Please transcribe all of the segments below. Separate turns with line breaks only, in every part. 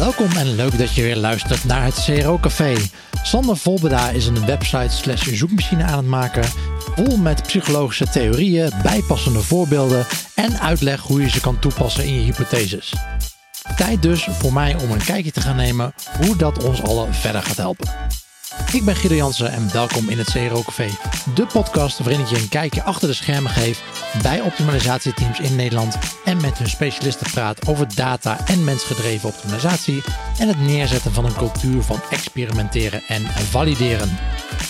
Welkom en leuk dat je weer luistert naar het CRO Café. Sander Volbeda is een website slash zoekmachine aan het maken. Vol met psychologische theorieën, bijpassende voorbeelden en uitleg hoe je ze kan toepassen in je hypotheses. Tijd dus voor mij om een kijkje te gaan nemen hoe dat ons allen verder gaat helpen. Ik ben Guido Jansen en welkom in het CRO Café, de podcast waarin ik je een kijkje achter de schermen geef bij optimalisatieteams in Nederland en met hun specialisten praat over data en mensgedreven optimalisatie en het neerzetten van een cultuur van experimenteren en valideren.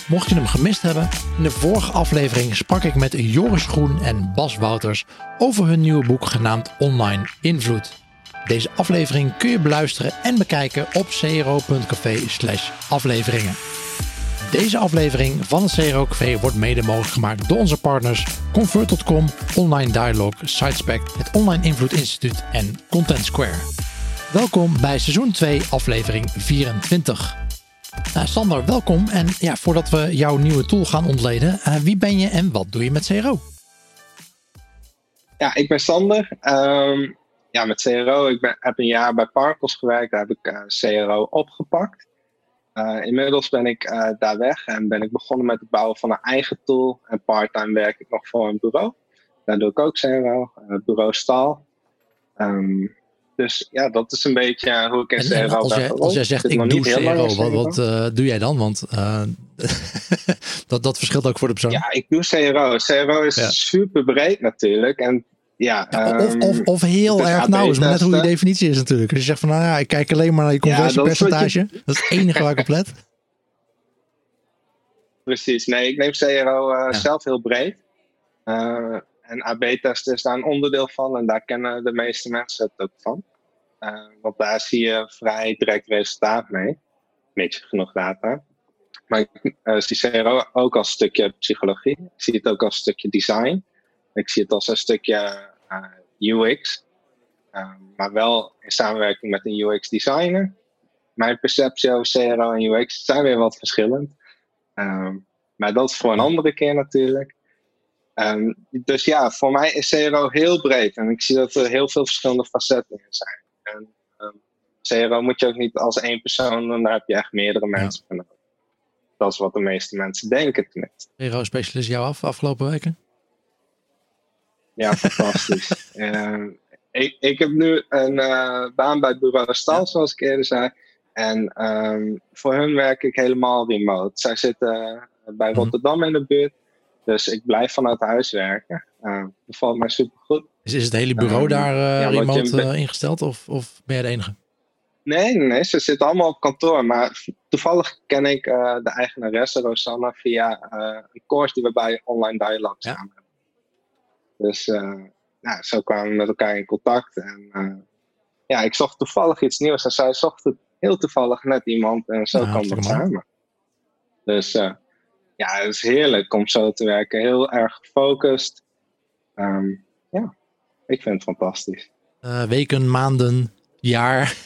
Mocht je hem gemist hebben, in de vorige aflevering sprak ik met Joris Groen en Bas Wouters over hun nieuwe boek genaamd Online Invloed. Deze aflevering kun je beluisteren en bekijken op cro.café afleveringen. Deze aflevering van het CRO Café wordt mede mogelijk gemaakt door onze partners Convert.com, Online Dialogue, Sitespec, het Online Invloed Instituut en Content Square. Welkom bij seizoen 2, aflevering 24. Nou, Sander, welkom. En ja, voordat we jouw nieuwe tool gaan ontleden, uh, wie ben je en wat doe je met CRO?
Ja, ik ben Sander. Um, ja, met CRO. Ik ben, heb een jaar bij Parkos gewerkt. Daar heb ik CRO opgepakt. Uh, inmiddels ben ik uh, daar weg en ben ik begonnen met het bouwen van een eigen tool. En parttime werk ik nog voor een bureau. Daar doe ik ook CRO, bureau Staal. Um, dus ja, dat is een beetje hoe ik in CRO ben.
Als, jij, als jij zegt ik, doe CRO, wat, wat uh, doe jij dan? Want dat, dat verschilt ook voor de persoon.
Ja, ik doe CRO. CRO is ja. super breed natuurlijk. En ja,
ja, of, of, of heel erg nauw is, maar net hoe je definitie is natuurlijk. Als je zegt van nou ja, ik kijk alleen maar naar je conversiepercentage. Ja, dat, dat, is het enige waar ik op let.
Precies, nee, ik neem CRO uh, ja. zelf heel breed. Uh, en AB-testen is daar een onderdeel van en daar kennen de meeste mensen het ook van. Uh, want daar zie je vrij direct resultaat mee, mits genoeg data. Maar ik zie CRO ook als stukje psychologie. Ik zie het ook als stukje design. Ik zie het als een stukje UX, um, maar wel in samenwerking met een UX designer. Mijn perceptie over CRO en UX zijn weer wat verschillend. Um, maar dat is voor een andere keer natuurlijk. Um, dus ja, voor mij is CRO heel breed en ik zie dat er heel veel verschillende facetten in zijn. En CRO moet je ook niet als één persoon doen, daar heb je echt meerdere mensen voor nodig. Dat is wat de meeste mensen denken tenminste.
CRO-specialist jou af afgelopen weken?
Ja, fantastisch. uh, ik, ik heb nu een uh, baan bij bureau Stal, zoals ik eerder zei. En um, voor hun werk ik helemaal remote. Zij zitten bij Rotterdam in de buurt. Dus ik blijf vanuit huis werken. Uh, dat valt mij super goed.
Is, het hele bureau daar ja, remote je, ingesteld of, of ben je de enige?
Nee, nee, ze zitten allemaal op kantoor. Maar toevallig ken ik de eigenaresse Rosanna via een course die we bij Online Dialogue ja. samen. Dus nou, zo kwamen we met elkaar in contact. En uh, ja, ik zocht toevallig iets nieuws en zij zocht het heel toevallig net iemand en zo kwam het samen. Dus uh, ja, het is heerlijk om zo te werken. Heel erg gefocust. Um, ja, ik vind het fantastisch.
weken, maanden, jaar.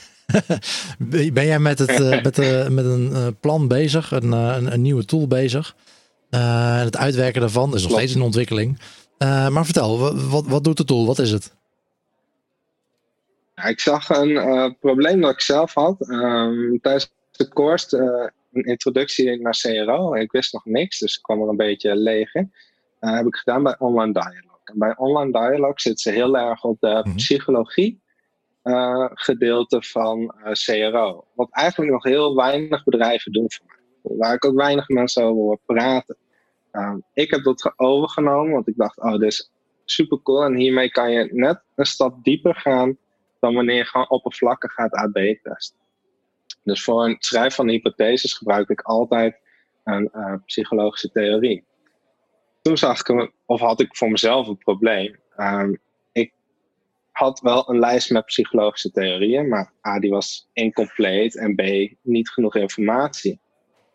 ben jij met, het, met, met een plan bezig, een, een, een nieuwe tool bezig? het uitwerken daarvan is nog steeds in ontwikkeling. Uh, maar vertel, wat, wat doet de tool? Wat is het?
Ja, ik zag een uh, probleem dat ik zelf had. Um, tijdens de course, uh, een introductie naar CRO. Ik wist nog niks, dus ik kwam er een beetje leeg in. heb ik gedaan bij Online Dialogue. En bij Online Dialogue zit ze heel erg op de mm -hmm. psychologie gedeelte van CRO. Wat eigenlijk nog heel weinig bedrijven doen voor mij. Waar ik ook weinig mensen over hoor praten. Um, ik heb dat overgenomen, want ik dacht, oh, dit is super cool. En hiermee kan je net een stap dieper gaan dan wanneer je gewoon oppervlakkig gaat AB testen. Dus voor het schrijven van hypotheses gebruik ik altijd een uh, psychologische theorie. Toen zag ik, of had ik voor mezelf een probleem. Um, ik had wel een lijst met psychologische theorieën, maar A, die was incomplete en B, niet genoeg informatie.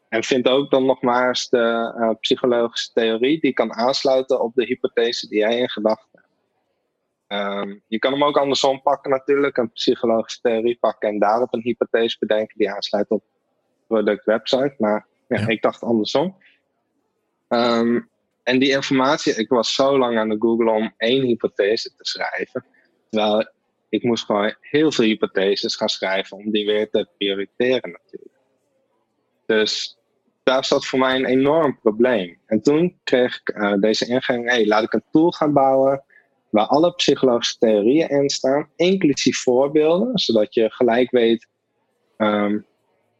En vind ook dan nog maar eens de uh, psychologische theorie die kan aansluiten op de hypothese die jij in gedachten hebt. Um, je kan hem ook andersom pakken natuurlijk, een psychologische theorie pakken en daarop een hypothese bedenken die aansluit op product website. Maar ja, ja. ik dacht andersom. Um, en die informatie, ik was zo lang aan de Google om één hypothese te schrijven. Terwijl ik moest gewoon heel veel hypotheses gaan schrijven om die weer te prioriteren natuurlijk. Dus daar zat voor mij een enorm probleem. En toen kreeg ik uh, deze ingeving, hey, laat ik een tool gaan bouwen waar alle psychologische theorieën in staan, inclusief voorbeelden, zodat je gelijk weet um,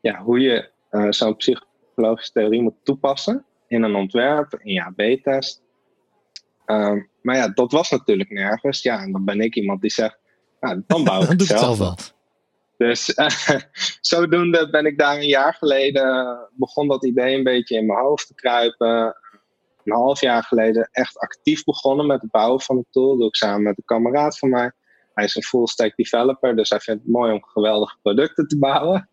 ja, hoe je uh, zo'n psychologische theorie moet toepassen in een ontwerp, in je AB-test. Um, maar ja, dat was natuurlijk nergens. Ja, en dan ben ik iemand die zegt, nou, dan bouw ik het zelf wel. Dus uh, zodoende ben ik daar een jaar geleden, begon dat idee een beetje in mijn hoofd te kruipen. Een half jaar geleden echt actief begonnen met het bouwen van de tool. Dat doe ik samen met een kameraad van mij. Hij is een full stack developer, dus hij vindt het mooi om geweldige producten te bouwen.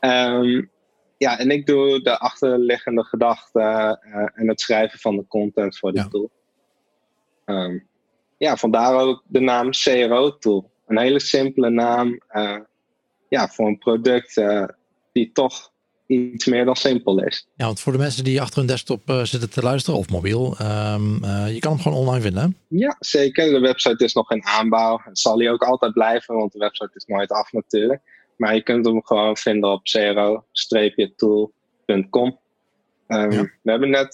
um, ja, en ik doe de achterliggende gedachten uh, en het schrijven van de content voor de tool. Um, ja, vandaar ook de naam CRO Tool. Een hele simpele naam uh, ja, voor een product uh, die toch iets meer dan simpel is.
Ja, want voor de mensen die achter hun desktop uh, zitten te luisteren of mobiel, um, je kan hem gewoon online vinden.
Ja, zeker. De website is nog in aanbouw. Het zal hij ook altijd blijven, want de website is nooit af natuurlijk. Maar je kunt hem gewoon vinden op cro-tool.com. Um, ja. We hebben net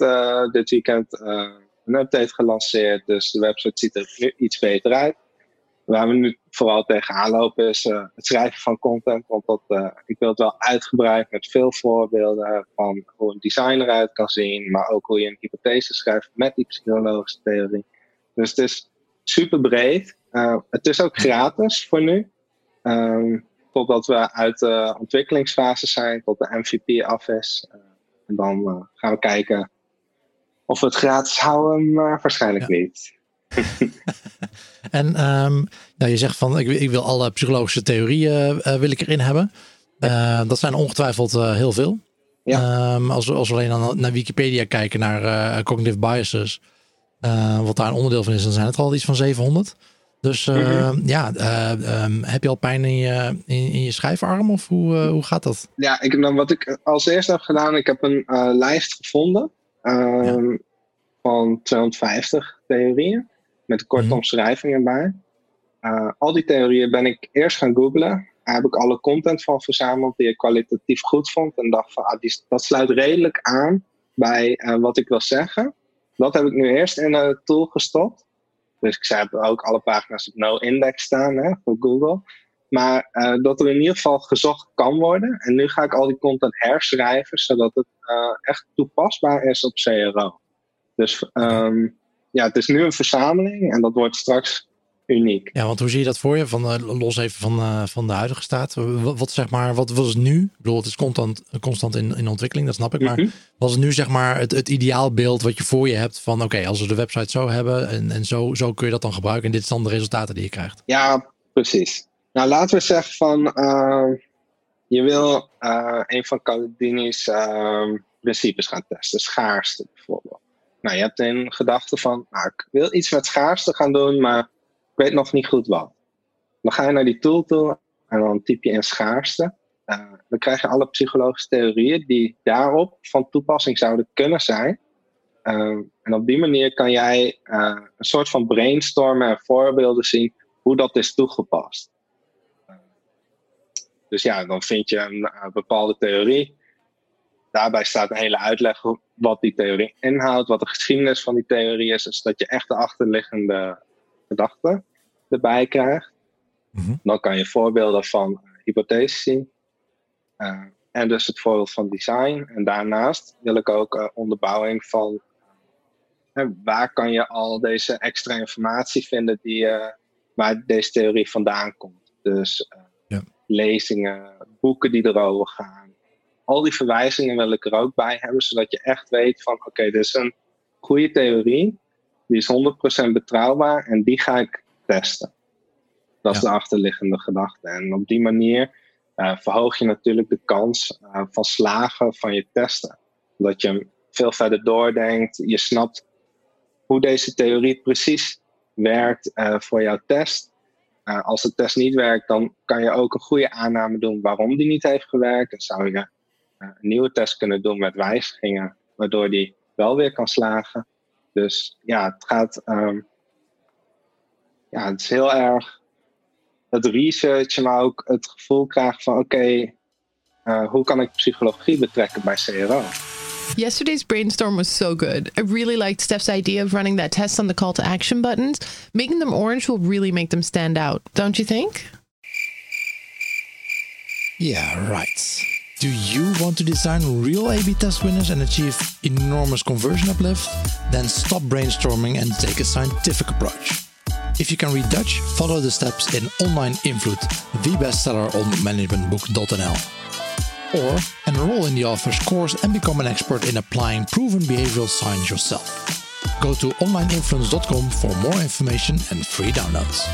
dit weekend een update gelanceerd. Dus de website ziet er nu iets beter uit. Waar we nu vooral tegenaan lopen is uh, het schrijven van content. Want dat, uh, ik wil het wel uitgebreid met veel voorbeelden van hoe een design eruit kan zien. Maar ook hoe je een hypothese schrijft met die psychologische theorie. Dus het is super breed. Uh, het is ook gratis voor nu. Um, totdat we uit de ontwikkelingsfase zijn, tot de MVP af is. en dan gaan we kijken of we het gratis houden, maar waarschijnlijk niet.
en um, nou, je zegt van ik, ik, wil alle psychologische theorieën uh, wil ik erin hebben. Uh, dat zijn ongetwijfeld uh, heel veel. Ja. Um, als, als we alleen dan naar Wikipedia kijken, naar cognitive biases, wat daar een onderdeel van is, dan zijn het al iets van 700. Dus mm -hmm. ja, um, heb je al pijn in je, in, in je schrijfarm of hoe, hoe gaat dat?
Ja, ik, nou, wat ik als eerste heb gedaan, ik heb een lijst gevonden ja. Van 250 theorieën. Met een korte mm omschrijving erbij. Uh, al die theorieën ben ik eerst gaan googlen. Daar heb ik alle content van verzameld die ik kwalitatief goed vond. En dacht van, ah, die, dat sluit redelijk aan bij uh, wat ik wil zeggen. Dat heb ik nu eerst in een tool gestopt. Dus ik heb ook alle pagina's op no-index staan hè, voor Google. Maar uh, dat er in ieder geval gezocht kan worden. En nu ga ik al die content herschrijven, zodat het echt toepasbaar is op CRO. Dus um, ja, het is nu een verzameling en dat wordt straks uniek.
Ja, want hoe zie je dat voor je? Van, uh, los even van, uh, van de huidige staat. Wat, wat, zeg maar, wat was het nu? Ik bedoel, het is constant, constant in, in ontwikkeling, dat snap ik. Maar -hmm. was het nu zeg maar het, het ideaalbeeld wat je voor je hebt van oké, okay, als we de website zo hebben en, en zo, zo kun je dat dan gebruiken en dit zijn dan de resultaten die je krijgt?
Ja, precies. Nou, laten we zeggen van uh, je wil uh, een van Caldini's uh, principes gaan testen, schaarste bijvoorbeeld. Nou, je hebt een gedachte van, nou, ik wil iets met schaarste gaan doen, maar ik weet nog niet goed wat. Dan ga je naar die tool toe en dan typ je in schaarste. dan krijg je alle psychologische theorieën die daarop van toepassing zouden kunnen zijn. en op die manier kan jij een soort van brainstormen en voorbeelden zien hoe dat is toegepast. Dus ja, dan vind je een, een bepaalde theorie. Daarbij staat een hele uitleg wat die theorie inhoudt, wat de geschiedenis van die theorie is, zodat je echt de achterliggende gedachten erbij krijgt. Mhm. Dan kan je voorbeelden van hypotheses zien. Uh, en dus het voorbeeld van design. En daarnaast wil ik ook uh, onderbouwing van uh, waar kan je al deze extra informatie vinden die, waar deze theorie vandaan komt. Dus lezingen, boeken die erover gaan. Al die verwijzingen wil ik er ook bij hebben, zodat je echt weet van oké, okay, dit is een goede theorie, die is 100% betrouwbaar en die ga ik testen. Dat is de achterliggende gedachte. En op die manier uh, verhoog je natuurlijk de kans uh, van slagen van je testen. Dat je veel verder doordenkt, je snapt hoe deze theorie precies werkt uh, voor jouw test. Als de test niet werkt, dan kan je ook een goede aanname doen waarom die niet heeft gewerkt. Dan zou je een nieuwe test kunnen doen met wijzigingen, waardoor die wel weer kan slagen. Dus ja, het gaat. Um, ja, het is heel erg het researchen, maar ook het gevoel krijgen van oké, uh, hoe kan ik psychologie betrekken bij CRO?
Yesterday's brainstorm was so good. I really liked Steph's idea of running that test on the call to action buttons. Making them orange will really make them stand out, don't you think?
Yeah, right. Do you want to design real A B test winners and achieve enormous conversion uplift? Then stop brainstorming and take a scientific approach. If you can read Dutch, follow the steps in Online Invloed, the bestseller on managementbook.nl. Or enroll in the author's course and become an expert in applying proven behavioral science yourself. Go to onlineinfluence.com for more information and free downloads.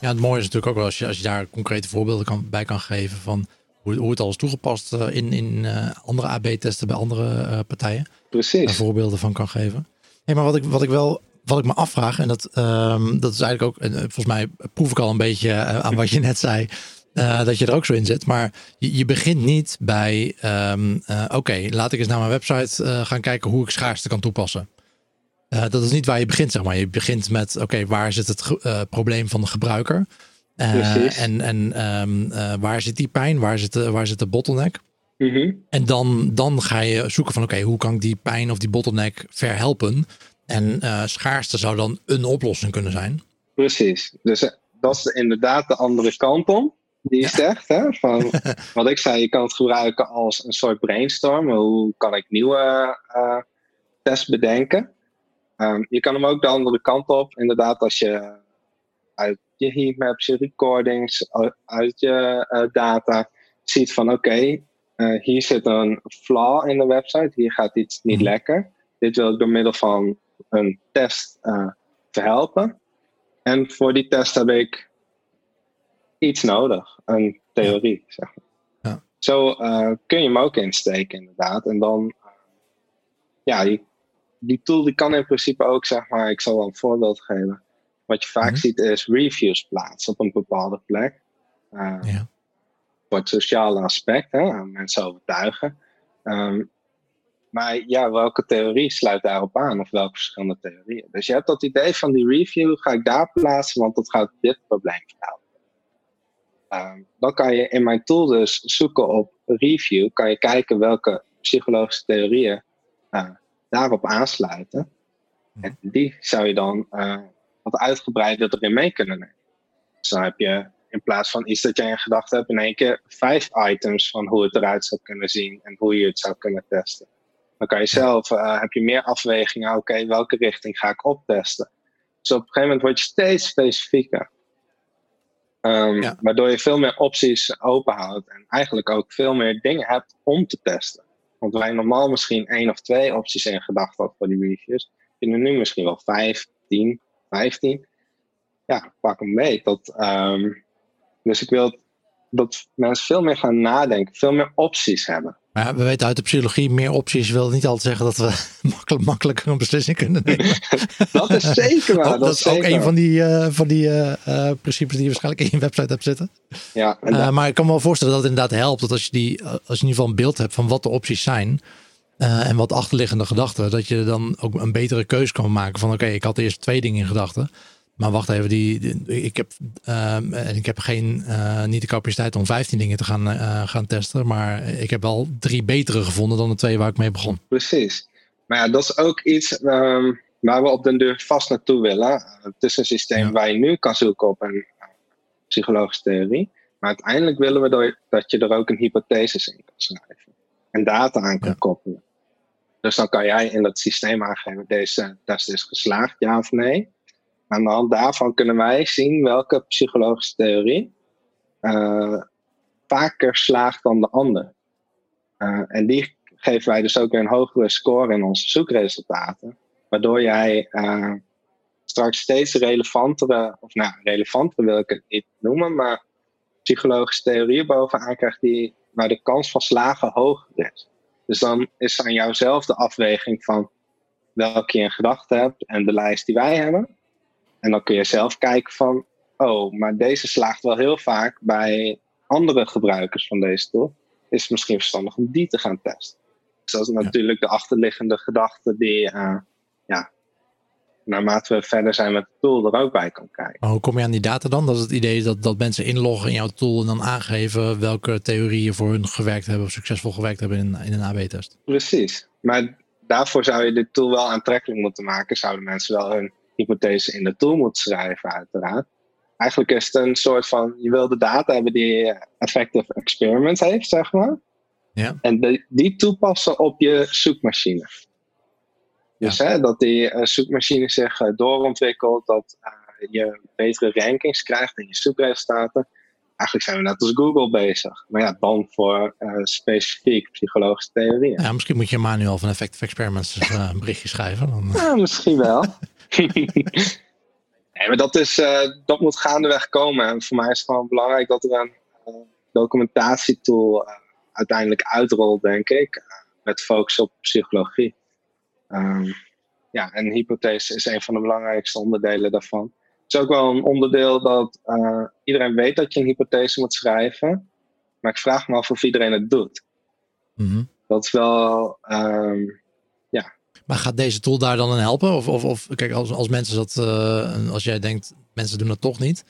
Ja, het mooie is natuurlijk ook wel als je, als je daar concrete voorbeelden kan, bij kan geven van hoe, hoe het al is toegepast uh, in, in uh, andere AB-testen bij andere uh, partijen.
Precies.
Daar voorbeelden van kan geven. Hey, maar wat ik, wat ik wel wat ik me afvraag, en dat, um, dat is eigenlijk ook, en volgens mij proef ik al een beetje aan wat je net zei, uh, dat je er ook zo in zit. Maar je, je begint niet bij, um, uh, oké, okay, laat ik eens naar mijn website gaan kijken hoe ik schaarste kan toepassen. Dat is niet waar je begint, zeg maar. Je begint met, oké, okay, waar zit het probleem van de gebruiker? en en um, waar zit die pijn? Waar zit de, waar zit de bottleneck?
Mm -hmm.
En dan, dan ga je zoeken van, oké, okay, hoe kan ik die pijn of die bottleneck verhelpen? En schaarste zou dan een oplossing kunnen zijn.
Precies. Dus dat is inderdaad de andere kant om die je zegt. Hè? Van, wat ik zei, je kan het gebruiken als een soort brainstorm. Hoe kan ik nieuwe uh, tests bedenken? Um, je kan hem ook de andere kant op. Inderdaad, als je uit je heatmaps, je recordings, uit je uh, data ziet van oké, okay, uh, hier zit een flaw in de website. Hier gaat iets niet mm. lekker. Dit wil ik door middel van een test verhelpen. En voor die test heb ik iets nodig, een theorie. Ja. Zeg maar.
ja.
Zo uh, kun je hem ook insteken, inderdaad. En dan, uh, ja, die, die, tool die kan in principe ook, zeg maar, ik zal wel een voorbeeld geven. Wat je vaak mm -hmm. ziet is reviews plaatsen op een bepaalde plek. Uh,
ja.
Voor het sociale aspect, hè, mensen overtuigen. Um, maar ja, welke theorie sluit daarop aan? Of welke verschillende theorieën? Dus je hebt dat idee van die review, ga ik daar plaatsen, want dat gaat dit probleem verhelpen. Uh, dan kan je in mijn tool dus zoeken op review, kan je kijken welke psychologische theorieën uh, daarop aansluiten. En die zou je dan uh, wat uitgebreider erin mee kunnen nemen. Dus dan heb je in plaats van iets dat jij in gedachten hebt, in één keer vijf items van hoe het eruit zou kunnen zien en hoe je het zou kunnen testen. Dan kan je zelf, uh, heb je meer afwegingen, oké, okay, welke richting ga ik optesten. Dus op een gegeven moment word je steeds specifieker. Um, ja. Waardoor je veel meer opties openhoudt en eigenlijk ook veel meer dingen hebt om te testen. Want wij normaal misschien één of twee opties in gedachten hadden voor die reviews, vinden nu misschien wel vijf, tien, vijftien. Ja, pak hem mee. Dat, um, dus ik wil dat mensen veel meer gaan nadenken, veel meer opties hebben.
Maar we weten uit de psychologie, meer opties wil niet altijd zeggen dat we makkelijk, makkelijker een beslissing kunnen nemen.
dat is zeker waar.
dat, dat, is, ook een van die, uh, van die uh, uh, principes die je waarschijnlijk in je website hebt zitten.
Ja,
dat... maar ik kan me wel voorstellen dat het inderdaad helpt dat als je, die, als je in ieder geval een beeld hebt van wat de opties zijn. en wat achterliggende gedachten, dat je dan ook een betere keuze kan maken van oké, okay, ik had eerst twee dingen in gedachten. Maar wacht even, die, die ik, heb, uh, ik heb geen, uh, niet de capaciteit om 15 dingen te gaan, uh, gaan testen. Maar ik heb wel drie betere gevonden dan de twee waar ik mee begon.
Precies. Maar ja, dat is ook iets um, waar we op den deur vast naartoe willen. Het is een systeem ja. waar je nu kan zoeken op een psychologische theorie. Maar uiteindelijk willen we dat je er ook een hypothesis in kan schrijven. En data aan kan ja. koppelen. Dus dan kan jij in dat systeem aangeven, deze test is geslaagd, ja of nee. Aan de hand daarvan kunnen wij zien welke psychologische theorie uh, vaker slaagt dan de ander. Uh, en die geven wij dus ook een hogere score in onze zoekresultaten. Waardoor jij uh, straks steeds relevantere, of nou, relevantere wil ik het niet noemen, maar psychologische theorieën bovenaan krijgt die, waar de kans van slagen hoger is. Dus dan is aan jouzelf de afweging van welke je in gedachten hebt en de lijst die wij hebben. En dan kun je zelf kijken van, oh, maar deze slaagt wel heel vaak bij andere gebruikers van deze tool. Is het misschien verstandig om die te gaan testen. Dus dat is natuurlijk ja. de achterliggende gedachte die, uh, ja, naarmate we verder zijn met de tool er ook bij kan kijken.
Maar hoe kom je aan die data dan? Dat is het idee dat, dat mensen inloggen in jouw tool en dan aangeven welke theorieën voor hun gewerkt hebben of succesvol gewerkt hebben in, in een AB-test.
Precies. Maar daarvoor zou je de tool wel aantrekkelijk moeten maken. Zouden mensen wel hun hypothese in de tool moeten schrijven, uiteraard. Eigenlijk is het een soort van, je wil de data hebben die effective experiments heeft, zeg maar.
Ja.
En die toepassen op je zoekmachine. Dus hè, dat die uh, zoekmachine zich uh, doorontwikkelt, dat uh, je betere rankings krijgt in je zoekresultaten. Eigenlijk zijn we net als Google bezig. Maar ja, dan voor specifiek psychologische theorieën.
Ja, misschien moet je manual van Effective Experiments een berichtje schrijven. Dan...
Ja, misschien wel. nee, maar dat, is, dat moet gaandeweg komen. En voor mij is het gewoon belangrijk dat er een documentatietool uiteindelijk uitrolt, denk ik. met focus op psychologie. Um, ja, en hypothese is een van de belangrijkste onderdelen daarvan. Het is ook wel een onderdeel dat iedereen weet dat je een hypothese moet schrijven. Maar ik vraag me af of iedereen het doet.
Mm -hmm.
Dat is wel, um, ja.
Maar gaat deze tool daar dan in helpen? Of, of, of kijk, als, als mensen dat, uh, als jij denkt, mensen doen dat toch niet.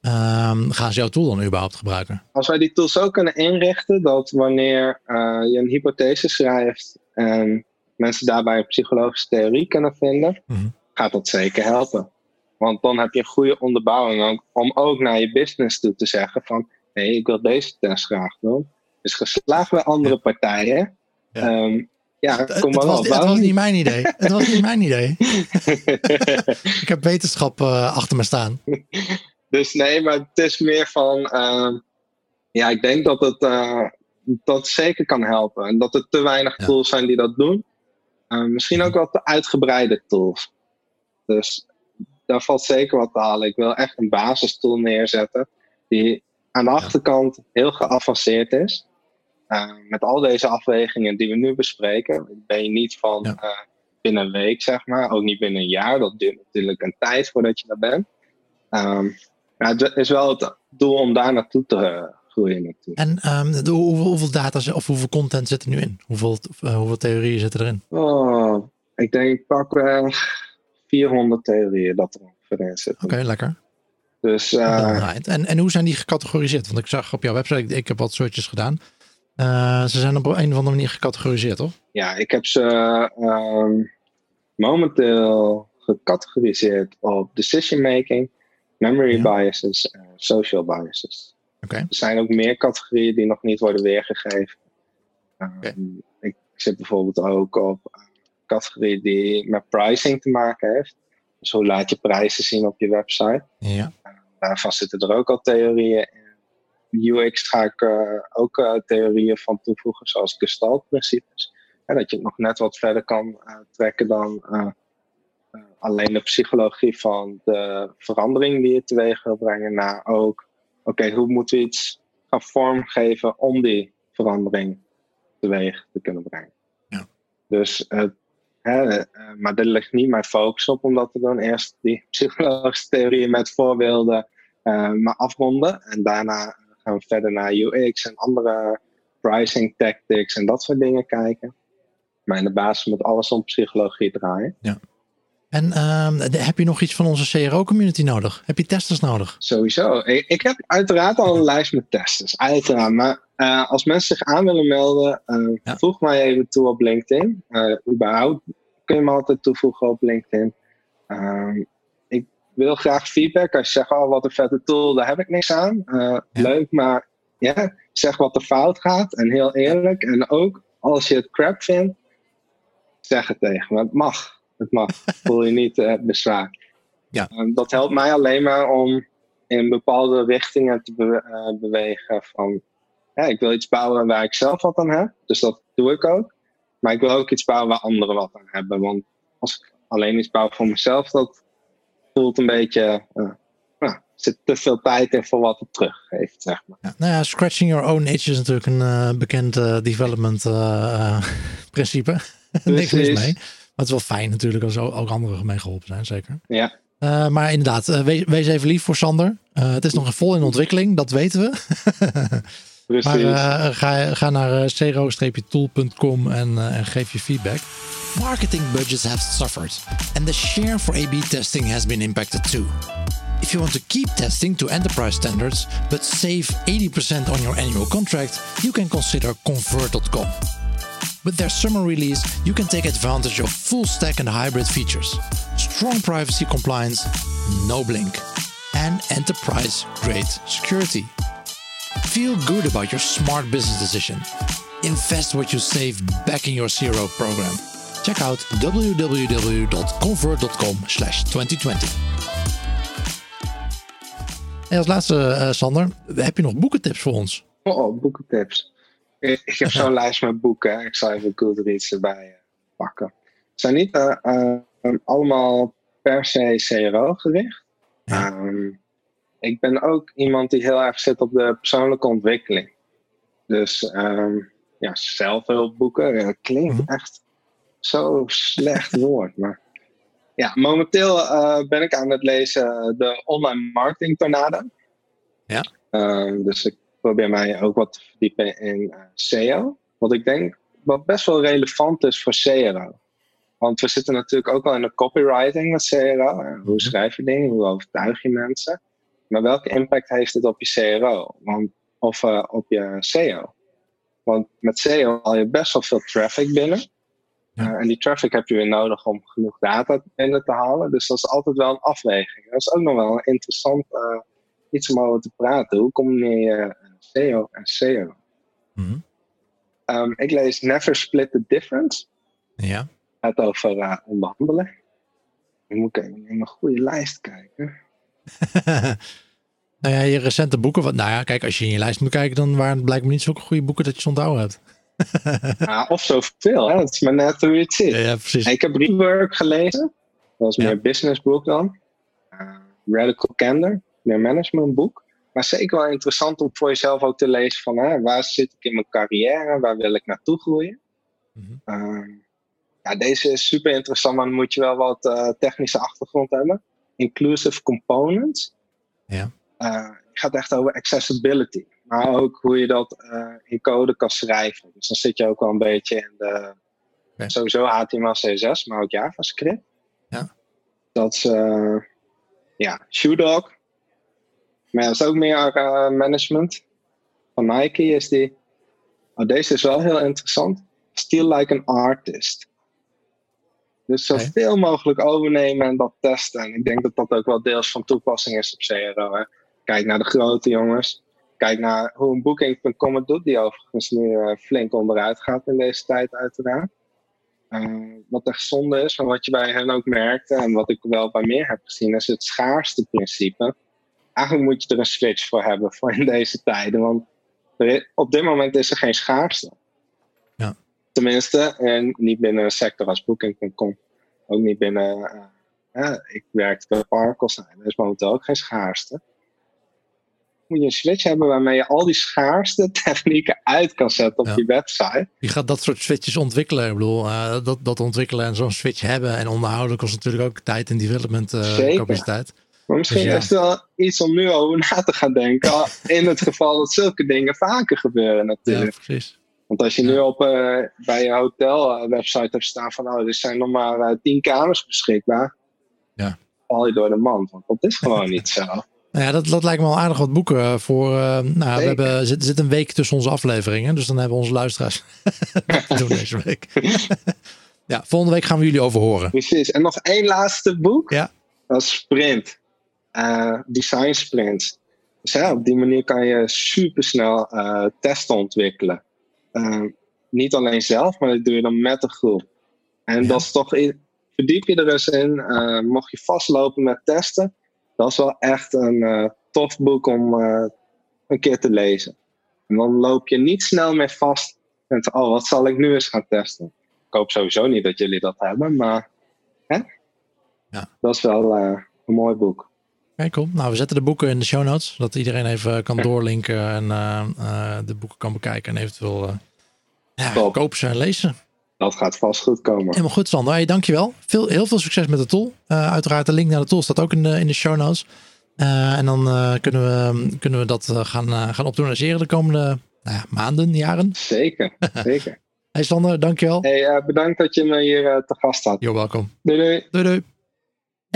Um, gaan ze jouw tool dan überhaupt gebruiken?
Als wij die tool zo kunnen inrichten dat wanneer uh, je een hypothese schrijft en mensen daarbij een psychologische theorie kunnen vinden,
mm -hmm.
gaat dat zeker helpen. Want dan heb je een goede onderbouwing om ook naar je business toe te zeggen van hé, hey, ik wil deze test graag doen. Dus geslaagd bij andere ja. partijen.
Ja.
Um, ja,
het,
kom maar
het, was,
op.
het was niet mijn idee. Het was niet mijn idee. ik heb wetenschap uh, achter me staan.
Dus nee, maar het is meer van. Uh, ja, ik denk dat het uh, dat zeker kan helpen. En dat er te weinig
Ja.
tools zijn die dat doen. Misschien ook wat te uitgebreide tools. Dus daar valt zeker wat te halen. Ik wil echt een basistool neerzetten. Die aan de achterkant heel geavanceerd is. Uh, met al deze afwegingen die we nu bespreken, ben je niet van
Ja.
uh, binnen een week, zeg maar. Ook niet binnen een jaar. Dat duurt natuurlijk een tijd voordat je daar bent. Um, maar het is wel het doel om daar naartoe te uh, groeien natuurlijk.
En um, de, hoeveel, hoeveel data of hoeveel content zit er nu in? Hoeveel, uh, hoeveel theorieën zitten erin?
Oh, ik denk pak uh, 400 theorieën dat er ongeveer in zitten.
Oké, okay, lekker.
Dus, uh,
en, en hoe zijn die gecategoriseerd? Want ik zag op jouw website, ik, ik heb wat soortjes gedaan. Uh, ze zijn op een of andere manier gecategoriseerd, toch?
Ja, ik heb ze um, momenteel gecategoriseerd op decision making, memory
Ja.
biases en social biases.
Oké.
Er zijn ook meer categorieën die nog niet worden weergegeven. Um,
Oké.
Ik zit bijvoorbeeld ook op een categorie die met pricing te maken heeft. Dus hoe laat je prijzen zien op je website.
Ja.
Daarvan zitten er ook al theorieën in. UX ga ik uh, ook uh, theorieën van toevoegen, zoals gestalt-principes. Ja, dat je het nog net wat verder kan uh, trekken dan alleen de psychologie van de verandering die je teweeg wil brengen, naar ook, oké, okay, hoe moeten we iets gaan vormgeven om die verandering teweeg te kunnen brengen.
Ja.
Dus, hè, maar daar ligt niet mijn focus op om dat te doen. Eerst die psychologische theorieën met voorbeelden maar afronden en daarna gaan verder naar UX en andere pricing tactics en dat soort dingen kijken. Maar in de basis moet alles om psychologie draaien.
Ja. En uh, heb je nog iets van onze CRO-community nodig? Heb je testers nodig?
Sowieso. Ik, heb uiteraard al een lijst met testers. Uiteraard. Maar uh, als mensen zich aan willen melden, uh, ja. voeg mij even toe op LinkedIn. Uh, überhaupt kun je me altijd toevoegen op LinkedIn. Ehm, wil graag feedback. Als je zegt, oh wat een vette tool, daar heb ik niks aan. Ja. Leuk, maar ja, zeg wat er fout gaat. En heel eerlijk. En ook als je het crap vindt, zeg het tegen me. Het mag. Het mag. Voel je niet uh, bezwaar.
Ja.
Uh, dat helpt mij alleen maar om in bepaalde richtingen te be uh, bewegen. Van, ja, ik wil iets bouwen waar ik zelf wat aan heb. Dus dat doe ik ook. Maar ik wil ook iets bouwen waar anderen wat aan hebben. Want als ik alleen iets bouw voor mezelf, dat voelt een beetje. Uh, er zit te veel tijd in voor wat het teruggeeft, zeg maar.
Ja, nou ja, scratching your own itch is natuurlijk een uh, bekend uh, development principe. Niks mis mee. Maar het is wel fijn natuurlijk als ook anderen mee geholpen zijn, zeker.
Ja.
Maar inderdaad, wees, wees, even lief voor Sander. Het is nog vol in ontwikkeling, dat weten we.
Precies.
Maar uh, ga, ga naar uh, zero-tool.com en, uh, en geef je feedback. Marketing budgets have suffered, and the share for A-B testing has been impacted too. If you want to keep testing to enterprise standards, but save 80% on your annual contract, you can consider Convert.com. With their summer release, you can take advantage of full stack and hybrid features, strong privacy compliance, no blink, and enterprise grade security. Feel good about your smart business decision. Invest what you save back in your CRO program. Check out www.convert.com/2020. En als laatste, uh, Sander, heb je nog boekentips voor ons?
Oh, oh boekentips. Ik, ik heb zo'n lijst met boeken. Ik zal even Goodreads erbij uh, pakken. Het zijn niet uh, allemaal per se CRO gericht. Ja. Um, ik ben ook iemand die heel erg zit op de persoonlijke ontwikkeling. Dus um, ja, zelfhulpboeken. klinkt -hmm. echt zo slecht woord. Maar ja, momenteel uh, ben ik aan het lezen de online marketing tornado.
Ja.
Uh, dus ik probeer mij ook wat te verdiepen in uh, SEO. Wat ik denk wat best wel relevant is voor CRO. Want we zitten natuurlijk ook al in de copywriting met CRO. Hoe schrijf je dingen? Hoe overtuig je mensen? Maar welke impact heeft het op je CRO? Want, of uh, op je SEO? Want met SEO haal je best wel veel traffic binnen. Ja. Uh, en die traffic heb je weer nodig om genoeg data binnen te halen. Dus dat is altijd wel een afweging. Dat is ook nog wel een interessant uh, iets om over te praten. Hoe combineer je SEO en SEO?
Mm -hmm.
um, ik lees Never Split the Difference.
Ja.
Het over uh, onderhandelen. Dan moet ik even in een goede lijst kijken.
nou ja, je recente boeken. Wat, nou ja, kijk, als je in je lijst moet kijken, dan waren het blijkbaar niet zulke goede boeken dat je ze onthouden hebt.
ja, of zoveel, hè? dat is maar net hoe je het ziet.
Ja, ja, precies.
Ik heb Rework gelezen. Dat is meer ja. businessboek dan. Uh, Radical Candor, meer managementboek. Maar zeker wel interessant om voor jezelf ook te lezen van hè, waar zit ik in mijn carrière, waar wil ik naartoe groeien.
Mm -hmm.
uh, ja, deze is super interessant, maar dan moet je wel wat uh, technische achtergrond hebben. Inclusive components.
Ja.
Uh, het gaat echt over accessibility. Maar ook hoe je dat uh, in code kan schrijven. Dus dan zit je ook wel een beetje in de.
Okay.
Sowieso HTML, CSS, maar ook JavaScript.
Ja.
Dat is. Uh, ja, Shoedog. Maar dat is ook meer management. Van Nike is die. Oh, deze is wel heel interessant. Still like an artist. Dus zoveel okay. mogelijk overnemen en dat testen. En ik denk dat dat ook wel deels van toepassing is op CRO. Hè. Kijk naar de grote jongens. Kijk naar hoe een Booking.com het doet, die overigens nu uh, flink onderuit gaat in deze tijd, uiteraard. Uh, wat echt zonde is, maar wat je bij hen ook merkte en wat ik wel bij meer heb gezien, is het schaarste principe. Eigenlijk moet je er een switch voor hebben voor in deze tijden, want er, op dit moment is er geen schaarste.
Ja.
Tenminste, en niet binnen een sector als Booking.com. Ook niet binnen. Uh, ik werkte bij Parkels, nou, er is momenteel ook geen schaarste. Moet je een switch hebben waarmee je al die schaarste technieken uit kan zetten op
Ja.
je website.
Je gaat dat soort switches ontwikkelen. Ik bedoel, uh, dat, dat ontwikkelen en zo'n switch hebben en onderhouden kost natuurlijk ook tijd en development uh,
Zeker.
capaciteit.
Maar misschien
Dus ja.
is het wel iets om nu over na te gaan denken. in het geval dat zulke dingen vaker gebeuren
Ja,
natuurlijk.
precies.
Want als je nu op, eh, bij je hotel eh, website hebt staan van oh, er zijn nog maar eh, tien kamers beschikbaar.
Ja.
Val je door de mand. Want dat is gewoon niet zo.
Nou ja, dat, dat lijkt me wel aardig wat boeken voor. nou, we hebben er zit, zit een week tussen onze afleveringen, dus dan hebben onze luisteraars doen deze week. ja, volgende week gaan we jullie over horen.
Precies. En nog één laatste boek.
Ja.
Dat is Sprint. Design Sprints. Dus ja, op die manier kan je supersnel eh testen ontwikkelen. Eh, niet alleen zelf, maar dat doe je dan met een groep. En
Ja.
dat is toch, verdiep je er eens in. eh, mocht je vastlopen met testen, dat is wel echt een eh, tof boek om een keer te lezen. En dan loop je niet snel meer vast. Van, oh, wat zal ik nu eens gaan testen? Ik hoop sowieso niet dat jullie dat hebben, maar hè?
Ja.
dat is wel een mooi boek.
Oké, cool. Nou, we zetten de boeken in de show notes, zodat iedereen even kan doorlinken en eh, eh, de boeken kan bekijken en eventueel eh ja, kopen ze en lezen.
Dat gaat vast goed komen.
Helemaal goed, Sander. Hey, dankjewel. Veel, heel veel succes met de tool. Eh, uiteraard, de link naar de tool staat ook in de, in de show notes. Eh, en dan eh, kunnen, we, kunnen we dat eh, gaan, eh, gaan opdoen de komende nou maanden, jaren.
Zeker, zeker.
Hey Sander, dankjewel.
Hey, uh, bedankt dat je me hier uh, te gast had.
You're welcome.
Doei doei.
Doei doei.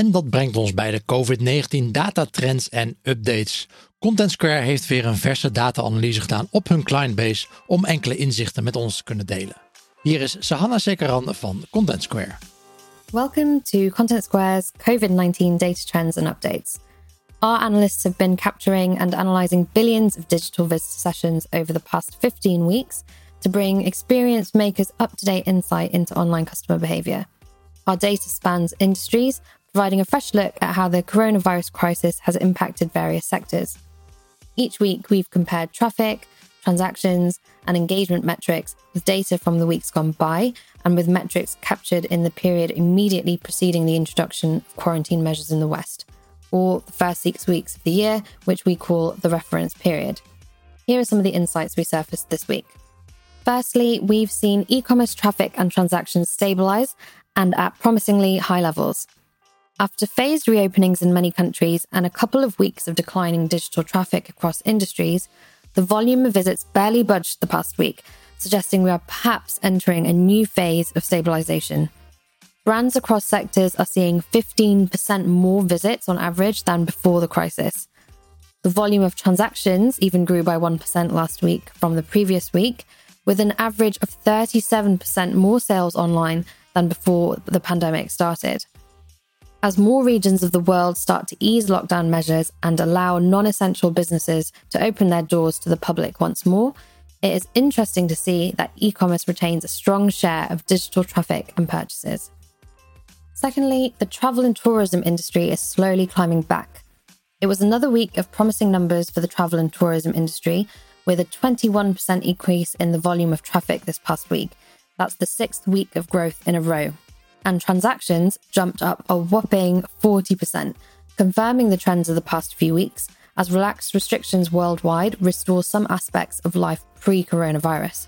En dat brengt ons bij de COVID-19 datatrends en updates. Content Square heeft weer een verse data-analyse gedaan op hun clientbase om enkele inzichten met ons te kunnen delen. Hier is Sahana Sekaran van Content Square.
Welcome to Content Square's COVID-19 data trends and updates. Our analysts have been capturing and analyzing billions of digital visitor sessions over the past 15 weeks to bring experienced makers up to date insight into online customer behavior. Our data spans industries, providing a fresh look at how the coronavirus crisis has impacted various sectors. Each week, we've compared traffic, transactions, and engagement metrics with data from the weeks gone by and with metrics captured in the period immediately preceding the introduction of quarantine measures in the West, or the first six weeks of the year, which we call the reference period. Here are some of the insights we surfaced this week. Firstly, we've seen e commerce traffic and transactions stabilize and at promisingly high levels. After phased reopenings in many countries and a couple of weeks of declining digital traffic across industries, the volume of visits barely budged the past week, suggesting we are perhaps entering a new phase of stabilization. Brands across sectors are seeing 15% more visits on average than before the crisis. The volume of transactions even grew by 1% last week from the previous week, with an average of 37% more sales online than before the pandemic started. As more regions of the world start to ease lockdown measures and allow non essential businesses to open their doors to the public once more, it is interesting to see that e commerce retains a strong share of digital traffic and purchases. Secondly, the travel and tourism industry is slowly climbing back. It was another week of promising numbers for the travel and tourism industry, with a 21% increase in the volume of traffic this past week. That's the sixth week of growth in a row. And transactions jumped up a whopping 40%, confirming the trends of the past few weeks as relaxed restrictions worldwide restore some aspects of life pre coronavirus.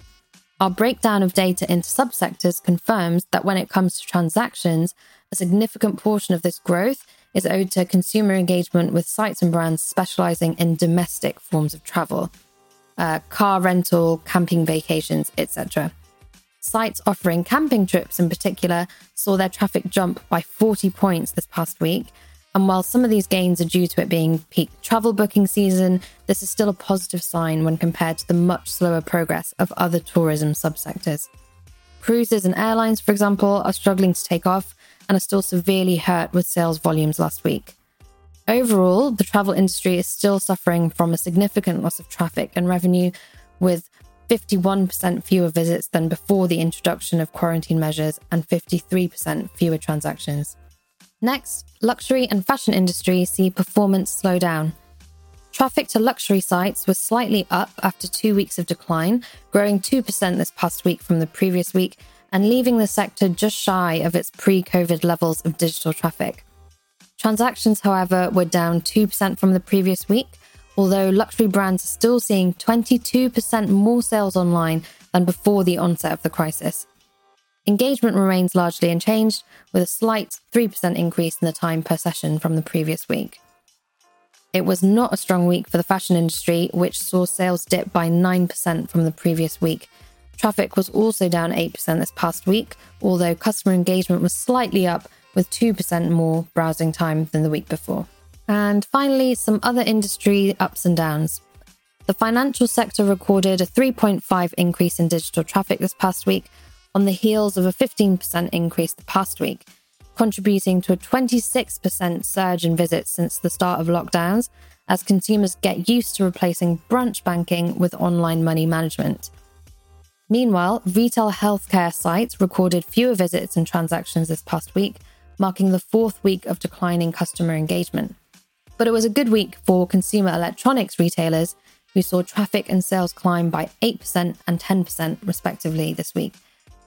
Our breakdown of data into subsectors confirms that when it comes to transactions, a significant portion of this growth is owed to consumer engagement with sites and brands specializing in domestic forms of travel uh, car rental, camping vacations, etc. Sites offering camping trips in particular saw their traffic jump by 40 points this past week. And while some of these gains are due to it being peak travel booking season, this is still a positive sign when compared to the much slower progress of other tourism subsectors. Cruises and airlines, for example, are struggling to take off and are still severely hurt with sales volumes last week. Overall, the travel industry is still suffering from a significant loss of traffic and revenue, with 51% fewer visits than before the introduction of quarantine measures and 53% fewer transactions. Next, luxury and fashion industries see performance slow down. Traffic to luxury sites was slightly up after two weeks of decline, growing 2% this past week from the previous week and leaving the sector just shy of its pre COVID levels of digital traffic. Transactions, however, were down 2% from the previous week, although luxury brands are still seeing 22% more sales online than before the onset of the crisis. Engagement remains largely unchanged, with a slight 3% increase in the time per session from the previous week. It was not a strong week for the fashion industry, which saw sales dip by 9% from the previous week. Traffic was also down 8% this past week, although customer engagement was slightly up with 2% more browsing time than the week before. And finally, some other industry ups and downs. The financial sector recorded a 3.5 increase in digital traffic this past week on the heels of a 15% increase the past week, contributing to a 26% surge in visits since the start of lockdowns as consumers get used to replacing branch banking with online money management. Meanwhile, retail healthcare sites recorded fewer visits and transactions this past week, marking the fourth week of declining customer engagement. But it was a good week for consumer electronics retailers, who saw traffic and sales climb by 8% and 10% respectively this week,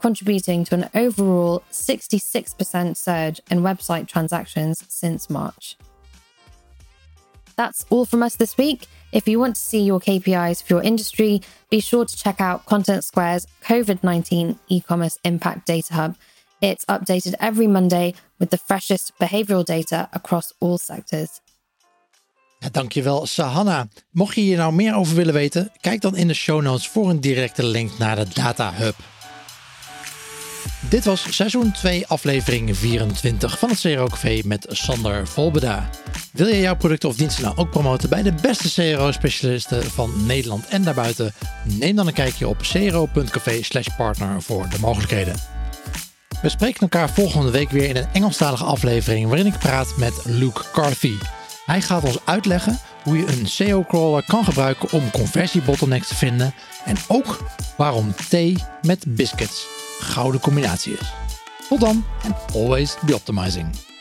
contributing to an overall 66% surge in website transactions since March. That's all from us this week. If you want to see your KPIs for your industry, be sure to check out Content Square's COVID 19 e commerce impact data hub. It's updated every Monday with the freshest behavioral data across all sectors.
Ja, dankjewel, Sahana. Mocht je hier nou meer over willen weten, kijk dan in de show notes voor een directe link naar de Data Hub. Dit was seizoen 2, aflevering 24 van het CRO Café met Sander Volbeda. Wil je jouw producten of diensten nou ook promoten bij de beste CRO-specialisten van Nederland en daarbuiten? Neem dan een kijkje op cro.café/partner voor de mogelijkheden. We spreken elkaar volgende week weer in een Engelstalige aflevering waarin ik praat met Luke Carthy. Hij gaat ons uitleggen hoe je een SEO-crawler kan gebruiken om conversiebottlenecks te vinden en ook waarom thee met biscuits gouden combinatie is. Tot dan en always be optimizing.